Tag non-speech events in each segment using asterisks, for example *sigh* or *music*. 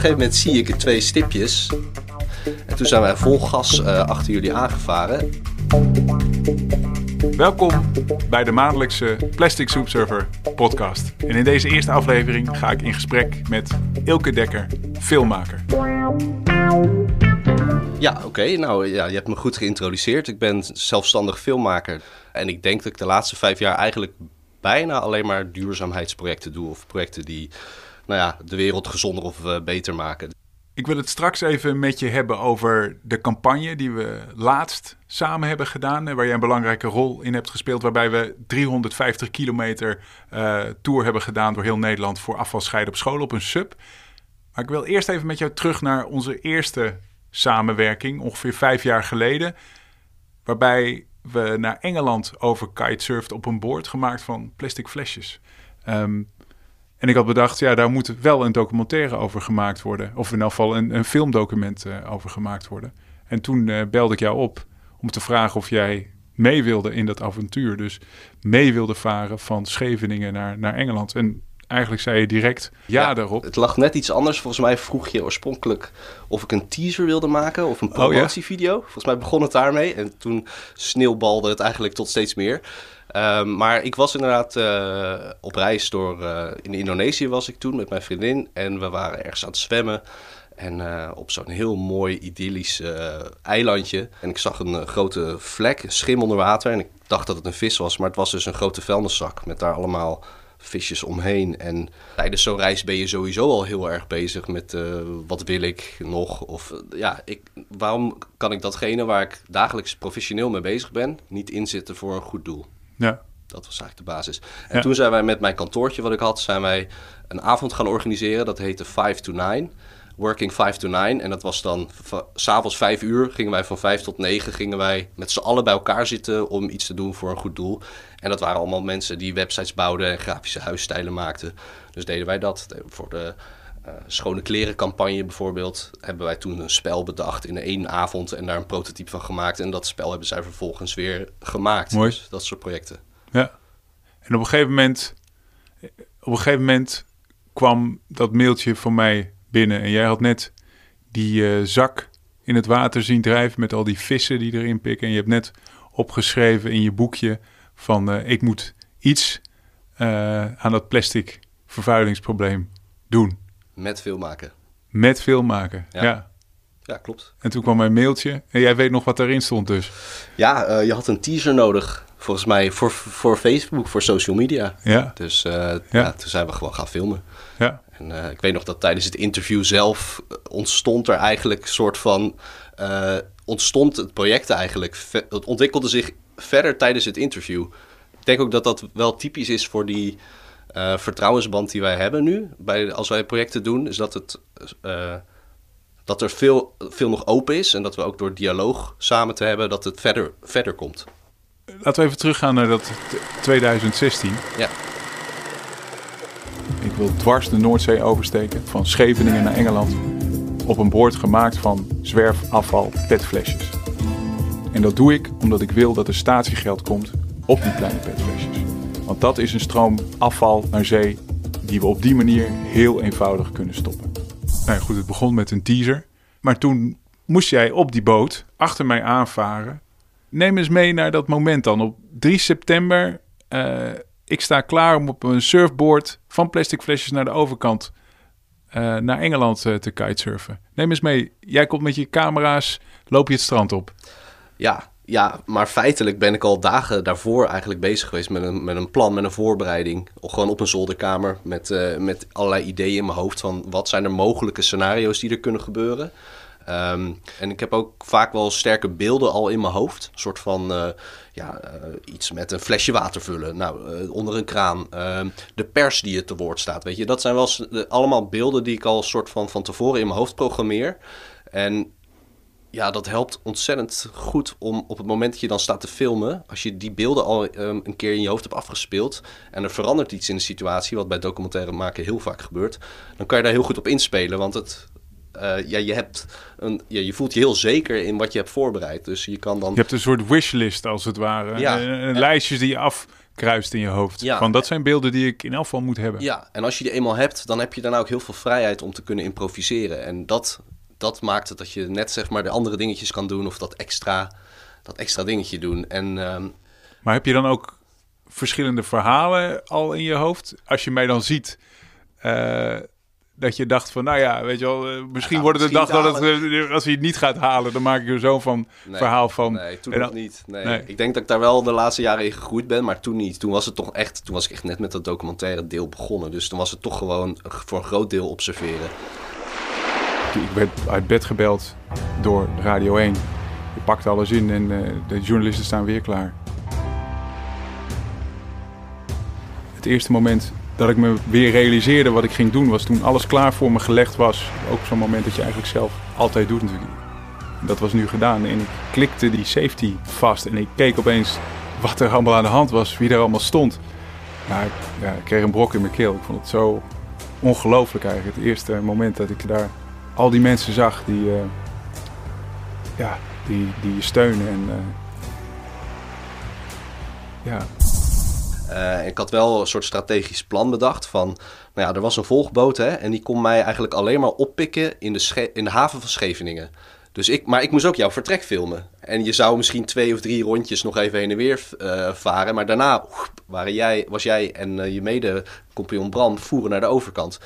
gegeven moment zie ik twee stipjes. En toen zijn wij vol gas uh, achter jullie aangevaren. Welkom bij de maandelijkse Plastic Soup Server podcast. En in deze eerste aflevering ga ik in gesprek met Ilke Dekker, filmmaker. Ja, oké. Nou, ja, je hebt me goed geïntroduceerd. Ik ben zelfstandig filmmaker. En ik denk dat ik de laatste vijf jaar eigenlijk bijna alleen maar duurzaamheidsprojecten doe. Of projecten die nou ja, de wereld gezonder of uh, beter maken. Ik wil het straks even met je hebben over de campagne die we laatst samen hebben gedaan. Waar jij een belangrijke rol in hebt gespeeld. Waarbij we 350 kilometer uh, tour hebben gedaan door heel Nederland voor afvalscheiden op school op een sub. Maar ik wil eerst even met jou terug naar onze eerste samenwerking, ongeveer vijf jaar geleden. Waarbij we naar Engeland over kitesurfd op een boord gemaakt van plastic flesjes. Um, en ik had bedacht, ja, daar moet wel een documentaire over gemaakt worden. Of in elk geval een, een filmdocument uh, over gemaakt worden. En toen uh, belde ik jou op om te vragen of jij mee wilde in dat avontuur. Dus mee wilde varen van Scheveningen naar, naar Engeland. En eigenlijk zei je direct ja, ja, daarop. Het lag net iets anders. Volgens mij vroeg je oorspronkelijk of ik een teaser wilde maken of een promotievideo. Oh, ja? Volgens mij begon het daarmee en toen sneeuwbalde het eigenlijk tot steeds meer. Um, maar ik was inderdaad uh, op reis door... Uh, in Indonesië was ik toen met mijn vriendin en we waren ergens aan het zwemmen. En uh, op zo'n heel mooi idyllisch eilandje. En ik zag een grote vlek, een schim onder water. En ik dacht dat het een vis was, maar het was dus een grote vuilniszak met daar allemaal visjes omheen. En tijdens zo'n reis ben je sowieso al heel erg bezig met wat wil ik nog? Of ja, ik, waarom kan ik datgene waar ik dagelijks professioneel mee bezig ben, niet inzetten voor een goed doel? Ja. Dat was eigenlijk de basis. En ja. toen zijn wij met mijn kantoortje wat ik had, zijn wij een avond gaan organiseren. Dat heette 5 to 9. Working 5 to 9. En dat was dan s'avonds 5 uur. Gingen wij van 5 tot 9 gingen wij met z'n allen bij elkaar zitten om iets te doen voor een goed doel. En dat waren allemaal mensen die websites bouwden en grafische huisstijlen maakten. Dus deden wij dat. Voor de uh, schone kleren campagne bijvoorbeeld hebben wij toen een spel bedacht in één avond en daar een prototype van gemaakt. En dat spel hebben zij vervolgens weer gemaakt. Mooi. Dus dat soort projecten. Ja. En op een gegeven moment, op een gegeven moment kwam dat mailtje van mij binnen. En jij had net die uh, zak in het water zien drijven met al die vissen die erin pikken. En je hebt net opgeschreven in je boekje van uh, ik moet iets aan dat plastic vervuilingsprobleem doen. Met veel maken. Met veel maken, ja. ja. ja. klopt. En toen kwam mijn mailtje en jij weet nog wat daarin stond dus. Ja, uh, je had een teaser nodig. Volgens mij voor, voor Facebook, voor social media. Ja. Dus ja. ja. toen zijn we gewoon gaan filmen. Ja. En uh, ik weet nog dat tijdens het interview zelf ontstond er eigenlijk een soort van... Ontstond het project eigenlijk. Het ontwikkelde zich verder tijdens het interview. Ik denk ook dat dat wel typisch is voor die uh, vertrouwensband die wij hebben nu. Bij, als wij projecten doen, is dat, het, uh, dat er veel, veel nog open is. En dat we ook door dialoog samen te hebben, dat het verder, verder komt. Laten we even teruggaan naar dat 2016. Ja. Ik wil dwars de Noordzee oversteken, van Scheveningen naar Engeland. Op een boord gemaakt van zwerfafval petflesjes. En dat doe ik omdat ik wil dat er statiegeld komt op die kleine petflesjes. Want dat is een stroom afval naar zee die we op die manier heel eenvoudig kunnen stoppen. Nou ja, goed, het begon met een teaser. Maar toen moest jij op die boot achter mij aanvaren. Neem eens mee naar dat moment dan. Op 3 september, uh, ik sta klaar om op een surfboard van plastic flesjes naar de overkant uh, naar Engeland uh, te kitesurfen. Neem eens mee. Jij komt met je camera's, loop je het strand op. Ja, ja, maar feitelijk ben ik al dagen daarvoor eigenlijk bezig geweest met een, met een plan, met een voorbereiding. Of gewoon op een zolderkamer met, uh, met allerlei ideeën in mijn hoofd van wat zijn er mogelijke scenario's die er kunnen gebeuren. Um, en ik heb ook vaak wel sterke beelden al in mijn hoofd. Een soort van uh, ja, uh, iets met een flesje water vullen. Nou, onder een kraan. Ehm, de pers die het te woord staat. Weet je, dat zijn wel allemaal beelden die ik al soort van van tevoren in mijn hoofd programmeer. En ja, dat helpt ontzettend goed om op het moment dat je dan staat te filmen, als je die beelden al um, een keer in je hoofd hebt afgespeeld en er verandert iets in de situatie, wat bij documentaire maken heel vaak gebeurt, dan kan je daar heel goed op inspelen, want het, uh, ja, je, hebt een, ja, je voelt je heel zeker in wat je hebt voorbereid. Dus je kan dan... Je hebt een soort wishlist als het ware. Ja. Een, een lijstjes die je af kruist in je hoofd. Ja. Van dat zijn beelden die ik in elk geval moet hebben. Ja, en als je die eenmaal hebt, dan heb je daarna ook heel veel vrijheid om te kunnen improviseren. En dat, dat maakt het dat je net zeg maar de andere dingetjes kan doen of dat extra, dat extra dingetje doen. En ehm, Maar heb je dan ook verschillende verhalen al in je hoofd? Als je mij dan ziet, eh, dat je dacht van, nou ja, weet je wel, eh, misschien Ja, wordt het een dag dat het, eh, als hij het niet gaat halen, dan maak ik er zo van nee, verhaal van. Nee, toen En nog niet. Nee. Nee. Ik denk dat ik daar wel de laatste jaren in gegroeid ben, maar toen niet. Toen was het toch echt, toen was ik echt net met dat documentaire deel begonnen. Dus toen was het toch gewoon voor een groot deel observeren. Ik werd uit bed gebeld door Radio 1. Je pakt alles in en eh, de journalisten staan weer klaar. Het eerste moment dat ik me weer realiseerde wat ik ging doen, was toen alles klaar voor me gelegd was. Ook zo'n moment dat je eigenlijk zelf altijd doet natuurlijk. Dat was nu gedaan en ik klikte die safety vast en ik keek opeens wat er allemaal aan de hand was, wie er allemaal stond. Ik, ja, ik kreeg een brok in mijn keel. Ik vond het zo ongelooflijk eigenlijk. Het eerste moment dat ik daar al die mensen zag die, eh, ja, die, die je steunen. En, eh, ja, Eh, ik had wel een soort strategisch plan bedacht van, nou ja, er was een volgboot hè, en die kon mij eigenlijk alleen maar oppikken in de, in de haven van Scheveningen. Dus ik, maar ik moest ook jouw vertrek filmen. En je zou misschien twee of drie rondjes nog even heen en weer varen. Maar daarna waren jij, was jij en je mede-compagnon Bram voeren naar de overkant.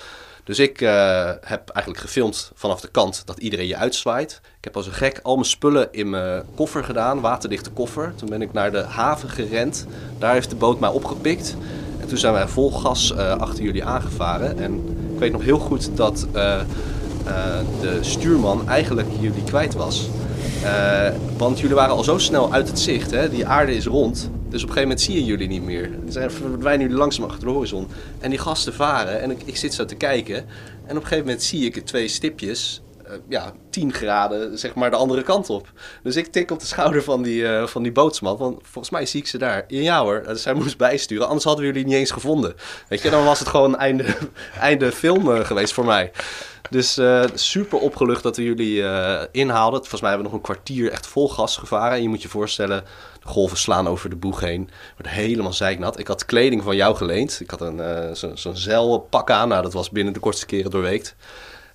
Dus ik eh, heb eigenlijk gefilmd vanaf de kant dat iedereen je uitzwaait. Ik heb als een gek al mijn spullen in mijn koffer gedaan, waterdichte koffer. Toen ben ik naar de haven gerend. Daar heeft de boot mij opgepikt. En toen zijn wij vol gas eh, achter jullie aangevaren. En ik weet nog heel goed dat eh, de stuurman eigenlijk jullie kwijt was. Want jullie waren al zo snel uit het zicht. Hè? Die aarde is rond. Dus op een gegeven moment zie je jullie niet meer. Er zijn- verdwijnen jullie langzaam achter de horizon. En die gasten varen. En ik, ik zit zo te kijken. En op een gegeven moment zie ik twee stipjes. Eh, ja, 10 graden, zeg maar, de andere kant op. Dus ik tik op de schouder van die, eh, van die bootsman. Want volgens mij zie ik ze daar. Ja hoor, eh, zij moest *laughs* bijsturen. Anders hadden we jullie niet eens gevonden. Weet je, dan was het gewoon einde, *laughs* einde film eh, geweest voor mij. Dus super opgelucht dat we jullie eh, inhaalden. Volgens mij hebben we nog een kwartier echt vol gas gevaren. En je moet je voorstellen, de golven slaan over de boeg heen. Wordt helemaal zeiknat. Ik had kleding van jou geleend. Ik had een, zo- zo'n zeilpak aan. Nou, dat was binnen de kortste keren doorweekt.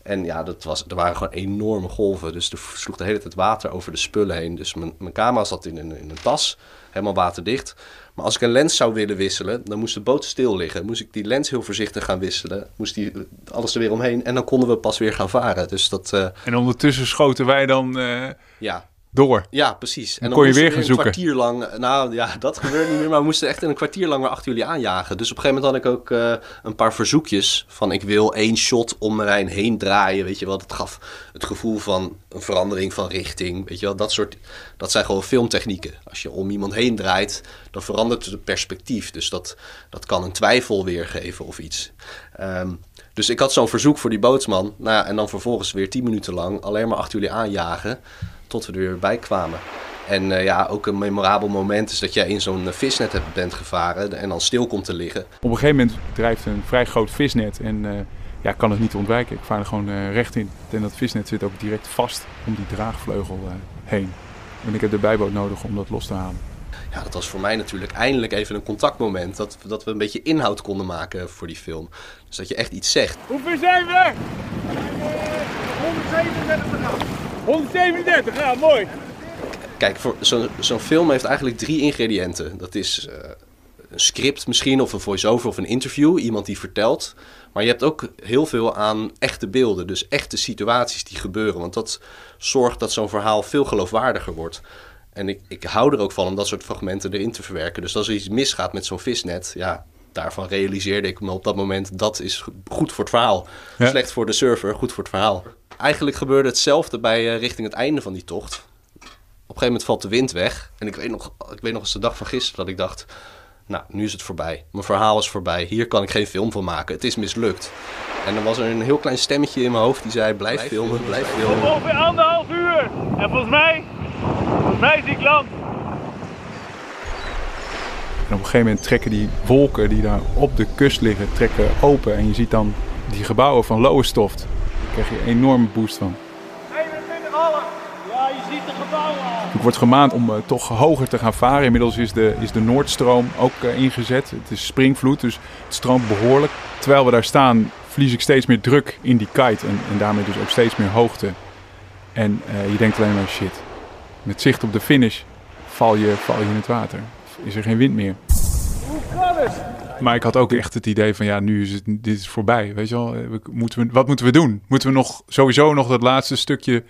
En ja, dat was, er waren gewoon enorme golven. Dus er sloeg de hele tijd water over de spullen heen. Dus mijn, mijn camera zat in een, in een tas, helemaal waterdicht. Maar als ik een lens zou willen wisselen, dan moest de boot stil liggen. Moest ik die lens heel voorzichtig gaan wisselen. Moest die, alles er weer omheen. En dan konden we pas weer gaan varen. Dus dat, eh, en ondertussen schoten wij dan eh, ja, door. ja, precies. En kon je weer we gaan een zoeken. kwartier lang... Nou ja, dat gebeurde niet meer. Maar we moesten echt in een kwartier lang weer achter jullie aanjagen. Dus op een gegeven moment had ik ook eh, een paar verzoekjes. Van ik wil één shot om Marijn heen draaien. Weet je wel, dat gaf het gevoel van een verandering van richting. Weet je wel, dat soort... Dat zijn gewoon filmtechnieken. Als je om iemand heen draait, dan verandert het perspectief. Dus dat, dat kan een twijfel weergeven of iets. Ehm, dus ik had zo'n verzoek voor die bootsman. Nou ja, en dan vervolgens weer tien minuten lang alleen maar achter jullie aanjagen. Tot we er weer bij kwamen. En eh, ja, ook een memorabel moment is dat jij in zo'n eh, visnet hebt, bent gevaren en dan stil komt te liggen. Op een gegeven moment drijft een vrij groot visnet en eh, ja, ik kan het niet ontwijken. Ik vaar er gewoon eh, recht in. En dat visnet zit ook direct vast om die draagvleugel eh, heen. En ik heb de bijboot nodig om dat los te halen. Ja, dat was voor mij natuurlijk eindelijk even een contactmoment. Dat, dat we een beetje inhoud konden maken voor die film. Dus dat je echt iets zegt. Hoeveel zijn we? 137 graden. 137 graden, mooi. Kijk, zo'n film heeft eigenlijk drie ingrediënten. Dat is eh, een script misschien, of een voice-over of een interview. Iemand die vertelt. Maar je hebt ook heel veel aan echte beelden. Dus echte situaties die gebeuren. Want dat zorgt dat zo'n verhaal veel geloofwaardiger wordt. En ik, ik hou er ook van om dat soort fragmenten erin te verwerken. Dus als er iets misgaat met zo'n visnet, ja, daarvan realiseerde ik me op dat moment... dat is goed voor het verhaal. Ja. Slecht voor de server, goed voor het verhaal. Eigenlijk gebeurde hetzelfde bij eh, richting het einde van die tocht op een gegeven moment valt de wind weg. En ik weet nog, ik weet nog eens de dag van gisteren dat ik dacht... Nou, nu is het voorbij. Mijn verhaal is voorbij. Hier kan ik geen film van maken. Het is mislukt. En dan was er een heel klein stemmetje in mijn hoofd die zei... Blijf, filmen, blijf filmen. Ongeveer anderhalf uur. En volgens mij, volgens mij zie ik land. En op een gegeven moment trekken die wolken die daar op de kust liggen, trekken open. En je ziet dan die gebouwen van Lowestoft. Daar krijg je een enorme boost van. 21,5. Ja, Ja, je ziet de gebouwen. Ik word gemaand om eh, toch hoger te gaan varen. Inmiddels is de, is de Noordstroom ook eh, ingezet. Het is springvloed, dus het stroomt behoorlijk. Terwijl we daar staan, verlies ik steeds meer druk in die kite. En, en daarmee dus ook steeds meer hoogte. En eh, je denkt alleen maar shit. Met zicht op de finish val je, val je in het water. Is er geen wind meer. Hoe kan het? Maar ik had ook echt het idee van ja, nu is het dit is voorbij. Weet je wel, Eh, moeten we, wat moeten we doen? Moeten we nog sowieso nog dat laatste stukje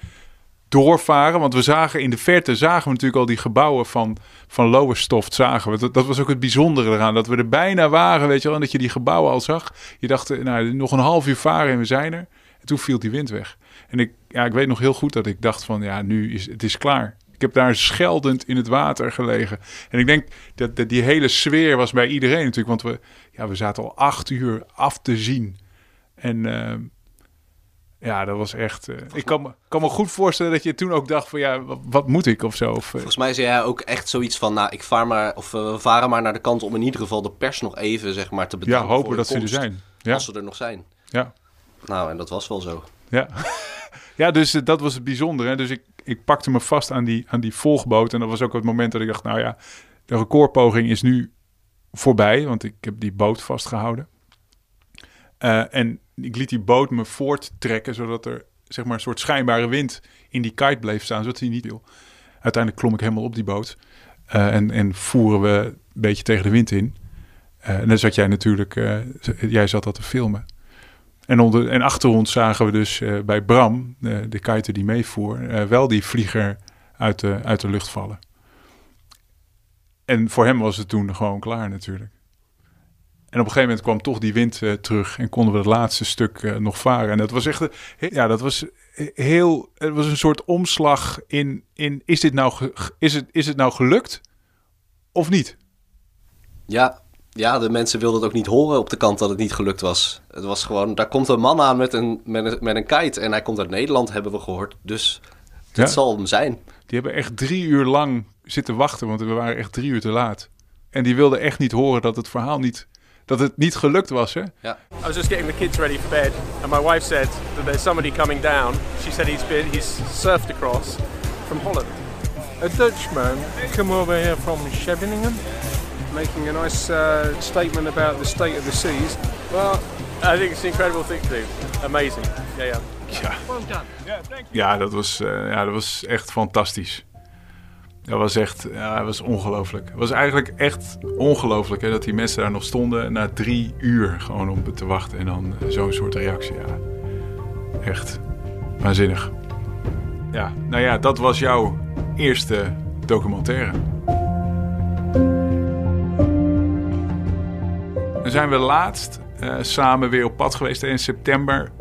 doorvaren? Want we zagen in de verte zagen we natuurlijk al die gebouwen van, van Lowestoft zagen we. Dat, dat was ook het bijzondere eraan. Dat we er bijna waren, weet je wel. En dat je die gebouwen al zag. Je dacht, eh, nou, nog een half uur varen en we zijn er. En toen viel die wind weg. En ik, ja, ik weet nog heel goed dat ik dacht van ja, nu is het is klaar. Ik heb daar scheldend in het water gelegen. En ik denk dat, dat die hele sfeer was bij iedereen natuurlijk. Want we, ja, we zaten al acht uur af te zien. En eh, ja, dat was echt... eh, ik kan me, kan me goed voorstellen dat je toen ook dacht van ja, wat, wat moet ik of zo. Of, eh, Volgens mij zei jij ook echt zoiets van, nou, ik vaar maar, of we varen maar naar de kant om in ieder geval de pers nog even, zeg maar, te ja, bedanken. voor hopen dat ze er zijn. Ja, Als ze er nog zijn. ja, Nou, en dat was wel zo. ja. *laughs* ja, dus dat was het bijzondere. Hè? Dus ik, ik pakte me vast aan die, aan die volgboot. En dat was ook het moment dat ik dacht, nou ja, de recordpoging is nu voorbij. Want ik heb die boot vastgehouden. Eh, en ik liet die boot me voorttrekken, zodat er zeg maar een soort schijnbare wind in die kite bleef staan, zodat hij niet viel. Uiteindelijk klom ik helemaal op die boot Eh, en, en voeren we een beetje tegen de wind in. Eh, en dan zat jij natuurlijk, jij zat dat te filmen. En, onder, en achter ons zagen we dus eh, bij Bram, de, de kiter die meevoer, eh, wel die vlieger uit de, uit de lucht vallen. En voor hem was het toen gewoon klaar natuurlijk. En op een gegeven moment kwam toch die wind eh, terug en konden we het laatste stuk eh, nog varen. En dat was echt, ja, dat was heel, het was een soort omslag in, in is, dit nou is, het, is het nou gelukt of niet? Ja, ja, de mensen wilden het ook niet horen op de kant dat het niet gelukt was. Het was gewoon, daar komt een man aan met een, met een, met een kite en hij komt uit Nederland, hebben we gehoord. Dus het Ja. zal hem zijn. Die hebben echt drie uur lang zitten wachten, want we waren echt drie uur te laat. En die wilden echt niet horen dat het verhaal niet, dat het niet gelukt was. Hè? Ja. I was just getting the kids ready for bed, and my wife said that there's somebody coming down. She said he's been he's surfed across from Holland. A Dutchman come over here from Scheveningen, making a nice uh, statement about the state of the seas. Well, I think it's an incredible thing to do. Amazing. Yeah, yeah. Ja. Ja, dat was, eh, ja, dat was echt fantastisch. Dat was echt, ja, dat was ongelooflijk. Het was eigenlijk echt ongelooflijk hè, dat die mensen daar nog stonden na drie uur gewoon om te wachten. En dan eh, zo'n soort reactie. Ja, echt waanzinnig. Ja, nou ja, dat was jouw eerste documentaire. Dan zijn we laatst eh, samen weer op pad geweest in september.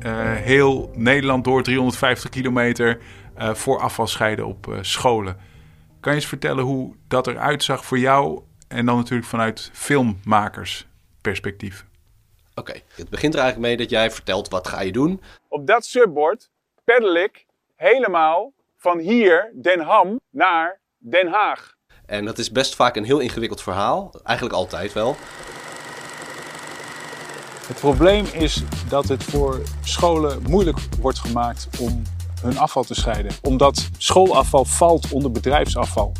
Eh, heel Nederland door, 350 kilometer eh, voor afvalscheiden op eh, scholen. Kan je eens vertellen hoe dat eruit zag voor jou en dan natuurlijk vanuit filmmakersperspectief? Oké, het begint er eigenlijk mee dat jij vertelt wat ga je doen. Op dat subbord peddel ik helemaal van hier, Den Ham, naar Den Haag. En dat is best vaak een heel ingewikkeld verhaal. Eigenlijk altijd wel. Het probleem is dat het voor scholen moeilijk wordt gemaakt om hun afval te scheiden. Omdat schoolafval valt onder bedrijfsafval.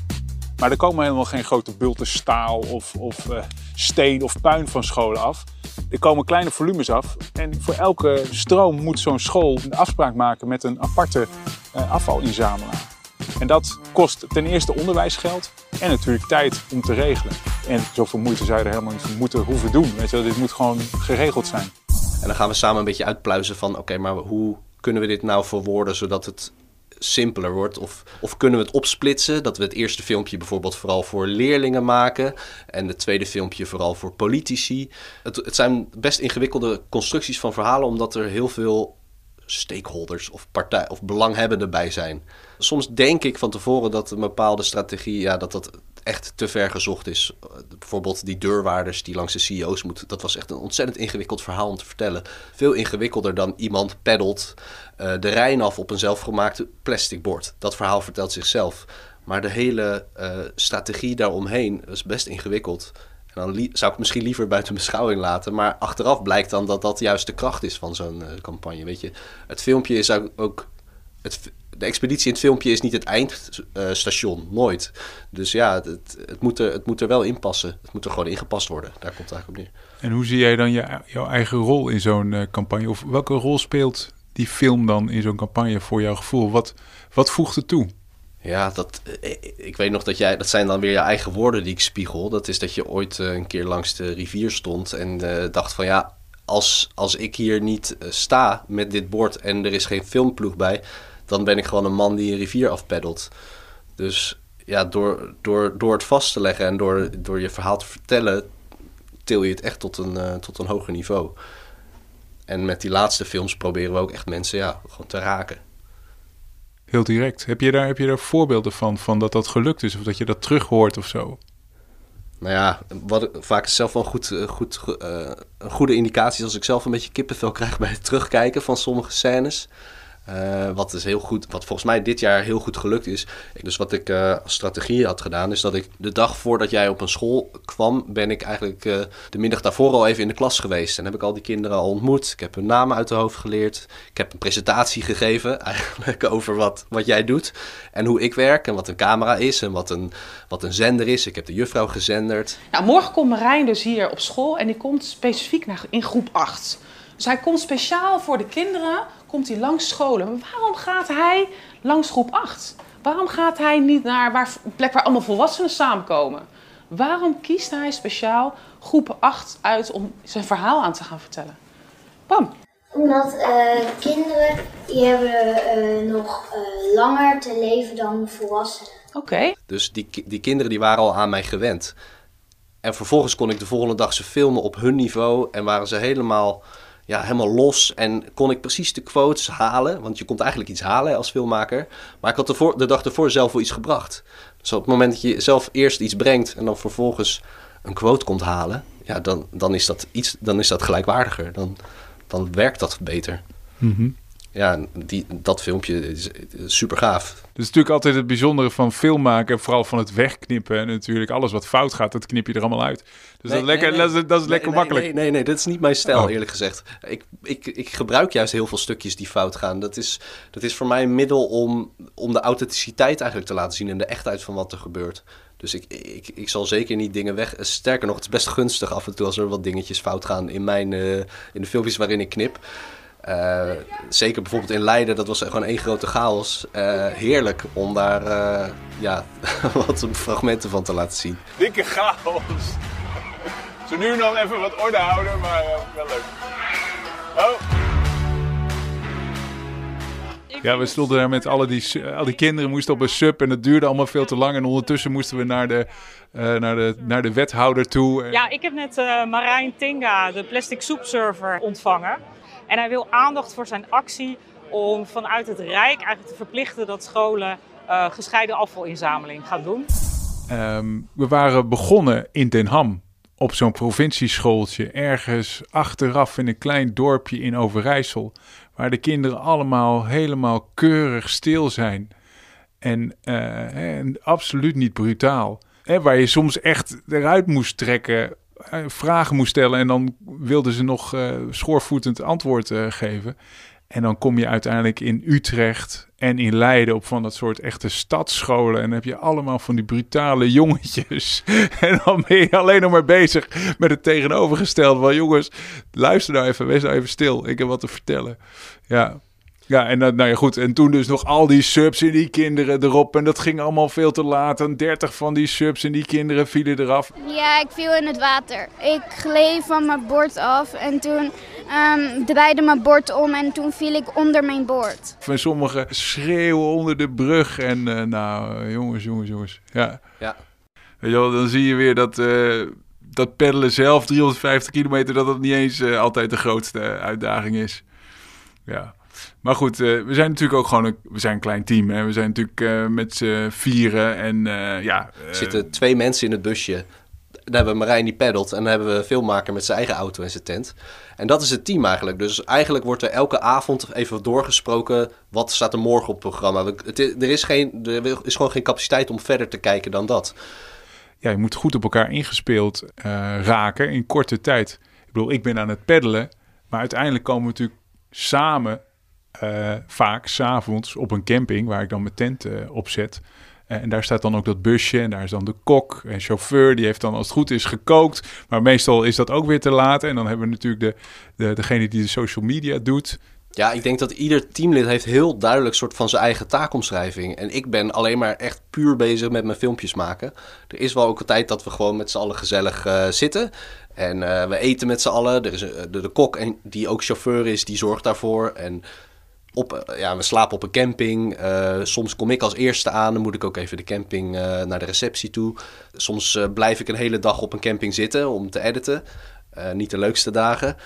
Maar er komen helemaal geen grote bulten staal of, of eh, steen of puin van scholen af. Er komen kleine volumes af. En voor elke stroom moet zo'n school een afspraak maken met een aparte eh, afvalinzamelaar. En dat kost ten eerste onderwijsgeld en natuurlijk tijd om te regelen. En zoveel moeite zou er helemaal niet moeten hoeven doen. Weet je, dit moet gewoon geregeld zijn. En dan gaan we samen een beetje uitpluizen van... oké, maar hoe kunnen we dit nou verwoorden zodat het simpeler wordt? Of, of kunnen we het opsplitsen? Dat we het eerste filmpje bijvoorbeeld vooral voor leerlingen maken... en het tweede filmpje vooral voor politici. Het, het zijn best ingewikkelde constructies van verhalen... omdat er heel veel stakeholders of, partij, of belanghebbenden bij zijn. Soms denk ik van tevoren dat een bepaalde strategie... Ja, dat dat echt te ver gezocht is. Uh, bijvoorbeeld die deurwaarders die langs de CEO's moeten. Dat was echt een ontzettend ingewikkeld verhaal om te vertellen. Veel ingewikkelder dan iemand peddelt uh, de Rijn af op een zelfgemaakte plastic bord. Dat verhaal vertelt zichzelf. Maar de hele uh, strategie daaromheen is best ingewikkeld. En dan zou ik misschien liever buiten beschouwing laten. Maar achteraf blijkt dan dat dat juist de kracht is van zo'n campagne. Weet je, het filmpje is ook, ook het de expeditie in het filmpje is niet het eindstation, nooit. Dus ja, het, het, moet er, het moet er wel in passen. Het moet er gewoon ingepast worden. Daar komt het eigenlijk op neer. En hoe zie jij dan je, jouw eigen rol in zo'n eh, campagne? Of welke rol speelt die film dan in zo'n campagne voor jouw gevoel? Wat, wat voegt het toe? Ja, dat, eh, ik weet nog dat jij, dat zijn dan weer je eigen woorden die ik spiegel. Dat is dat je ooit eh, een keer langs de rivier stond en dacht van ja, als, als ik hier niet sta met dit bord en er is geen filmploeg bij, dan ben ik gewoon een man die een rivier afpeddelt. Dus ja, door, door, door het vast te leggen en door, door je verhaal te vertellen, til je het echt tot een, uh, tot een hoger niveau. En met die laatste films proberen we ook echt mensen ja, gewoon te raken. Heel direct. Heb je, daar, heb je daar voorbeelden van, van dat dat gelukt is? Of dat je dat terug hoort of zo? Nou ja, wat vaak is zelf wel goed, eh, goed, uh, een goede indicatie als ik zelf een beetje kippenvel krijg bij het terugkijken van sommige scènes. Uh, wat, is heel goed, wat volgens mij dit jaar heel goed gelukt is. Dus wat ik uh, als strategie had gedaan, is dat ik de dag voordat jij op een school kwam, ben ik eigenlijk uh, de middag daarvoor al even in de klas geweest. En heb ik al die kinderen al ontmoet. Ik heb hun namen uit de hoofd geleerd. Ik heb een presentatie gegeven *laughs* eigenlijk over wat, wat jij doet en hoe ik werk en wat een camera is en wat een, wat een zender is. Ik heb de juffrouw gezenderd. Nou, morgen komt Marijn dus hier op school en die komt specifiek naar, in groep 8. Dus hij komt speciaal voor de kinderen komt hij langs scholen. Maar waarom gaat hij langs groep 8? Waarom gaat hij niet naar waar, een plek waar allemaal volwassenen samenkomen? Waarom kiest hij speciaal groep 8 uit om zijn verhaal aan te gaan vertellen? Pam. Omdat uh, kinderen die hebben uh, nog uh, langer te leven dan volwassenen. Oké. Okay. Dus die, die kinderen die waren al aan mij gewend. En vervolgens kon ik de volgende dag ze filmen op hun niveau en waren ze helemaal ja, helemaal los en kon ik precies de quotes halen. Want je komt eigenlijk iets halen als filmmaker. Maar ik had de, de dag ervoor zelf wel iets gebracht. Dus op het moment dat je zelf eerst iets brengt en dan vervolgens een quote komt halen, ja, dan, dan, is, dat iets, dan is dat gelijkwaardiger. Dan, dan werkt dat beter. Mm ja, die, dat filmpje is, super gaaf. Dat is natuurlijk altijd het bijzondere van filmmaken, vooral van het wegknippen. En natuurlijk alles wat fout gaat, dat knip je er allemaal uit. Dus dat, is lekker, dat, is, dat is lekker makkelijk. Nee, nee, nee, dat is niet mijn stijl, oh. eerlijk gezegd. Ik, ik, ik gebruik juist heel veel stukjes die fout gaan. Dat is, dat is voor mij een middel om, om de authenticiteit eigenlijk te laten zien en de echtheid van wat er gebeurt. Dus ik, ik, ik zal zeker niet dingen weg. Sterker nog, het is best gunstig af en toe als er wat dingetjes fout gaan in, mijn, uh, in de filmpjes waarin ik knip. Uh, zeker bijvoorbeeld in Leiden, dat was gewoon één grote chaos. Uh, heerlijk om daar uh, ja, *laughs* wat fragmenten van te laten zien. Dikke chaos. Zo nu nog even wat orde houden, maar wel leuk. Oh. Ja, we stonden daar met alle die, al die kinderen, moesten op een sub en dat duurde allemaal veel te lang. En ondertussen moesten we naar de, naar de, naar de wethouder toe. Ja, ik heb net Marijn Tinga, de plastic soepserver, ontvangen. En hij wil aandacht voor zijn actie om vanuit het Rijk eigenlijk te verplichten dat scholen uh, gescheiden afvalinzameling gaan doen. Um, we waren begonnen in Den Ham op zo'n provincieschooltje, ergens achteraf in een klein dorpje in Overijssel, waar de kinderen allemaal helemaal keurig stil zijn en, uh, en absoluut niet brutaal. En waar je soms echt eruit moest trekken eh, vragen moest stellen en dan wilden ze nog uh, schoorvoetend antwoord uh, geven. En dan kom je uiteindelijk in Utrecht en in Leiden op van dat soort echte stadsscholen. En dan heb je allemaal van die brutale jongetjes. *laughs* en dan ben je alleen nog maar bezig met het tegenovergestelde. Van jongens, luister nou even, wees nou even stil. Ik heb wat te vertellen. Ja, ja, en nou ja, goed. En toen dus nog al die subs en die kinderen erop. En dat ging allemaal veel te laat. En 30 van die subs en die kinderen vielen eraf. Ja, ik viel in het water. Ik gleed van mijn bord af. En toen um, draaide mijn bord om. En toen viel ik onder mijn bord. Van sommigen schreeuwen onder de brug. En uh, nou, jongens, jongens, jongens. Ja. ja. Weet je wel, dan zie je weer dat... Uh, dat peddelen zelf, 350 kilometer, dat dat niet eens uh, altijd de grootste uitdaging is. Ja. Maar goed, uh, we zijn natuurlijk ook gewoon een, we zijn een klein team. Hè? We zijn natuurlijk uh, met z'n vieren en uh, ja... Er zitten twee mensen in het busje. Dan hebben we Marijn die peddelt en dan hebben we filmmaker met zijn eigen auto en zijn tent. En dat is het team eigenlijk. Dus eigenlijk wordt er elke avond even doorgesproken... wat staat er morgen op het programma. Het, er, is geen, er is gewoon geen capaciteit om verder te kijken dan dat. Ja, je moet goed op elkaar ingespeeld raken in korte tijd. Ik bedoel, ik ben aan het peddelen... maar uiteindelijk komen we natuurlijk samen uh, vaak s'avonds op een camping waar ik dan mijn tent uh, op zet. Uh, en daar staat dan ook dat busje en daar is dan de kok en chauffeur. Die heeft dan als het goed is gekookt. Maar meestal is dat ook weer te laat. En dan hebben we natuurlijk de, de, degene die de social media doet. Ja, ik denk dat ieder teamlid heeft heel duidelijk soort van zijn eigen taakomschrijving. En ik ben alleen maar echt puur bezig met mijn filmpjes maken. Er is wel ook een tijd dat we gewoon met z'n allen gezellig zitten. En we eten met z'n allen. Er is de, de, kok, en, die ook chauffeur is, die zorgt daarvoor. En op, ja, we slapen op een camping. Uh, soms kom ik als eerste aan. Dan moet ik ook even de camping naar de receptie toe. Soms blijf ik een hele dag op een camping zitten om te editen. niet de leukste dagen.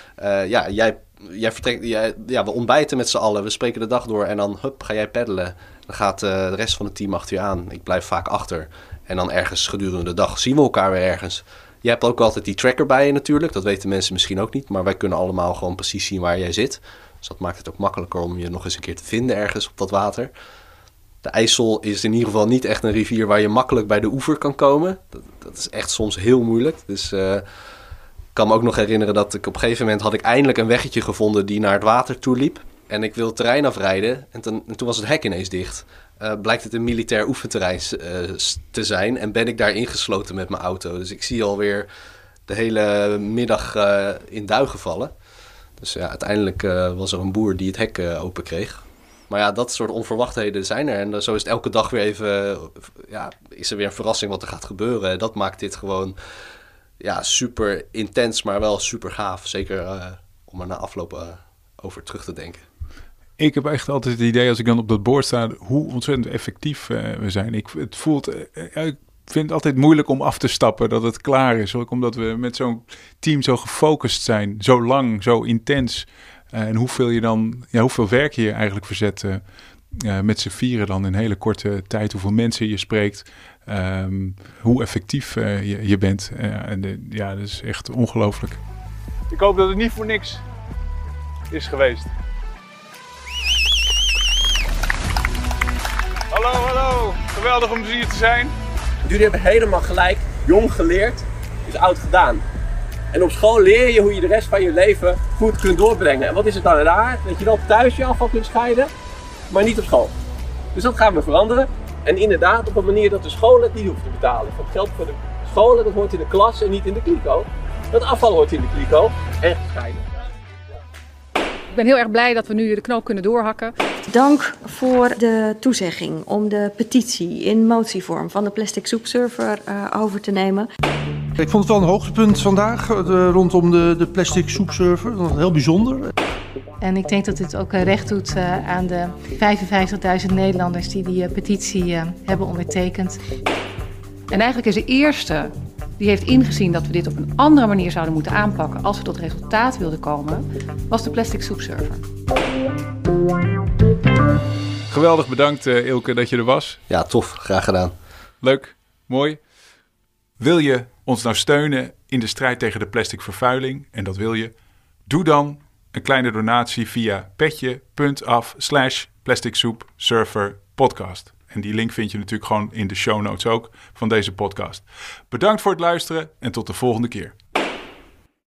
ja, jij jij vertrekt, jij, ja, we ontbijten met z'n allen, we spreken de dag door en dan hup, ga jij peddelen. Dan gaat de rest van het team achter je aan. Ik blijf vaak achter. En dan ergens gedurende de dag zien we elkaar weer ergens. Je hebt ook altijd die tracker bij je natuurlijk. Dat weten mensen misschien ook niet. Maar wij kunnen allemaal gewoon precies zien waar jij zit. Dus dat maakt het ook makkelijker om je nog eens een keer te vinden ergens op dat water. De IJssel is in ieder geval niet echt een rivier waar je makkelijk bij de oever kan komen. Dat, dat is echt soms heel moeilijk. Dus uh, ik kan me ook nog herinneren dat ik op een gegeven moment had ik eindelijk een weggetje gevonden die naar het water toe liep. En ik het terrein afrijden en, toen was het hek ineens dicht. Uh, blijkt het een militair oefenterrein uh, te zijn en ben ik daar ingesloten met mijn auto. Dus ik zie alweer de hele middag in duigen vallen. Dus ja, uiteindelijk was er een boer die het hek open kreeg. Maar ja, dat soort onverwachtheden zijn er. En zo is het elke dag weer even, ja, is er weer een verrassing wat er gaat gebeuren. Dat maakt dit gewoon ja, super intens, maar wel super gaaf. Zeker om er na afloop over terug te denken. Ik heb echt altijd het idee als ik dan op dat bord sta, hoe ontzettend effectief we zijn. Ik, het voelt, vind het altijd moeilijk om af te stappen dat het klaar is. Ook omdat we met zo'n team zo gefocust zijn, zo lang, zo intens. en hoeveel je dan, ja, hoeveel werk je eigenlijk verzet met z'n vieren dan in hele korte tijd, hoeveel mensen je spreekt. Um, hoe effectief je, je, bent. Ja, dat is echt ongelooflijk. Ik hoop dat het niet voor niks is geweest. Hallo, hallo. Geweldig om hier te zijn. Jullie hebben helemaal gelijk. Jong geleerd is oud gedaan. En op school leer je hoe je de rest van je leven goed kunt doorbrengen. En wat is het dan raar? Dat je wel thuis je afval kunt scheiden, maar niet op school. Dus dat gaan we veranderen. En inderdaad op een manier dat de scholen het niet hoeven te betalen. Het geld voor de scholen dat hoort in de klas en niet in de kliko. Dat afval hoort in de kliko en gescheiden. Ik ben heel erg blij dat we nu de knoop kunnen doorhakken. Dank voor de toezegging om de petitie in motievorm van de Plastic Soup Server uh, over te nemen. Ik vond het wel een hoogtepunt vandaag de, rondom de, de Plastic Soup Server. Dat was heel bijzonder. En ik denk dat dit ook recht doet aan de 55.000 Nederlanders die die petitie hebben ondertekend. En eigenlijk is de eerste die heeft ingezien dat we dit op een andere manier zouden moeten aanpakken als we tot resultaat wilden komen, was de plastic soepserver. Geweldig bedankt Ilke dat je er was. Ja, tof. Graag gedaan. Leuk. Mooi. Wil je ons nou steunen in de strijd tegen de plastic vervuiling, en dat wil je, doe dan een kleine donatie via petje.af slash plasticsoepsurferpodcast. En die link vind je natuurlijk gewoon in de show notes ook van deze podcast. Bedankt voor het luisteren en tot de volgende keer.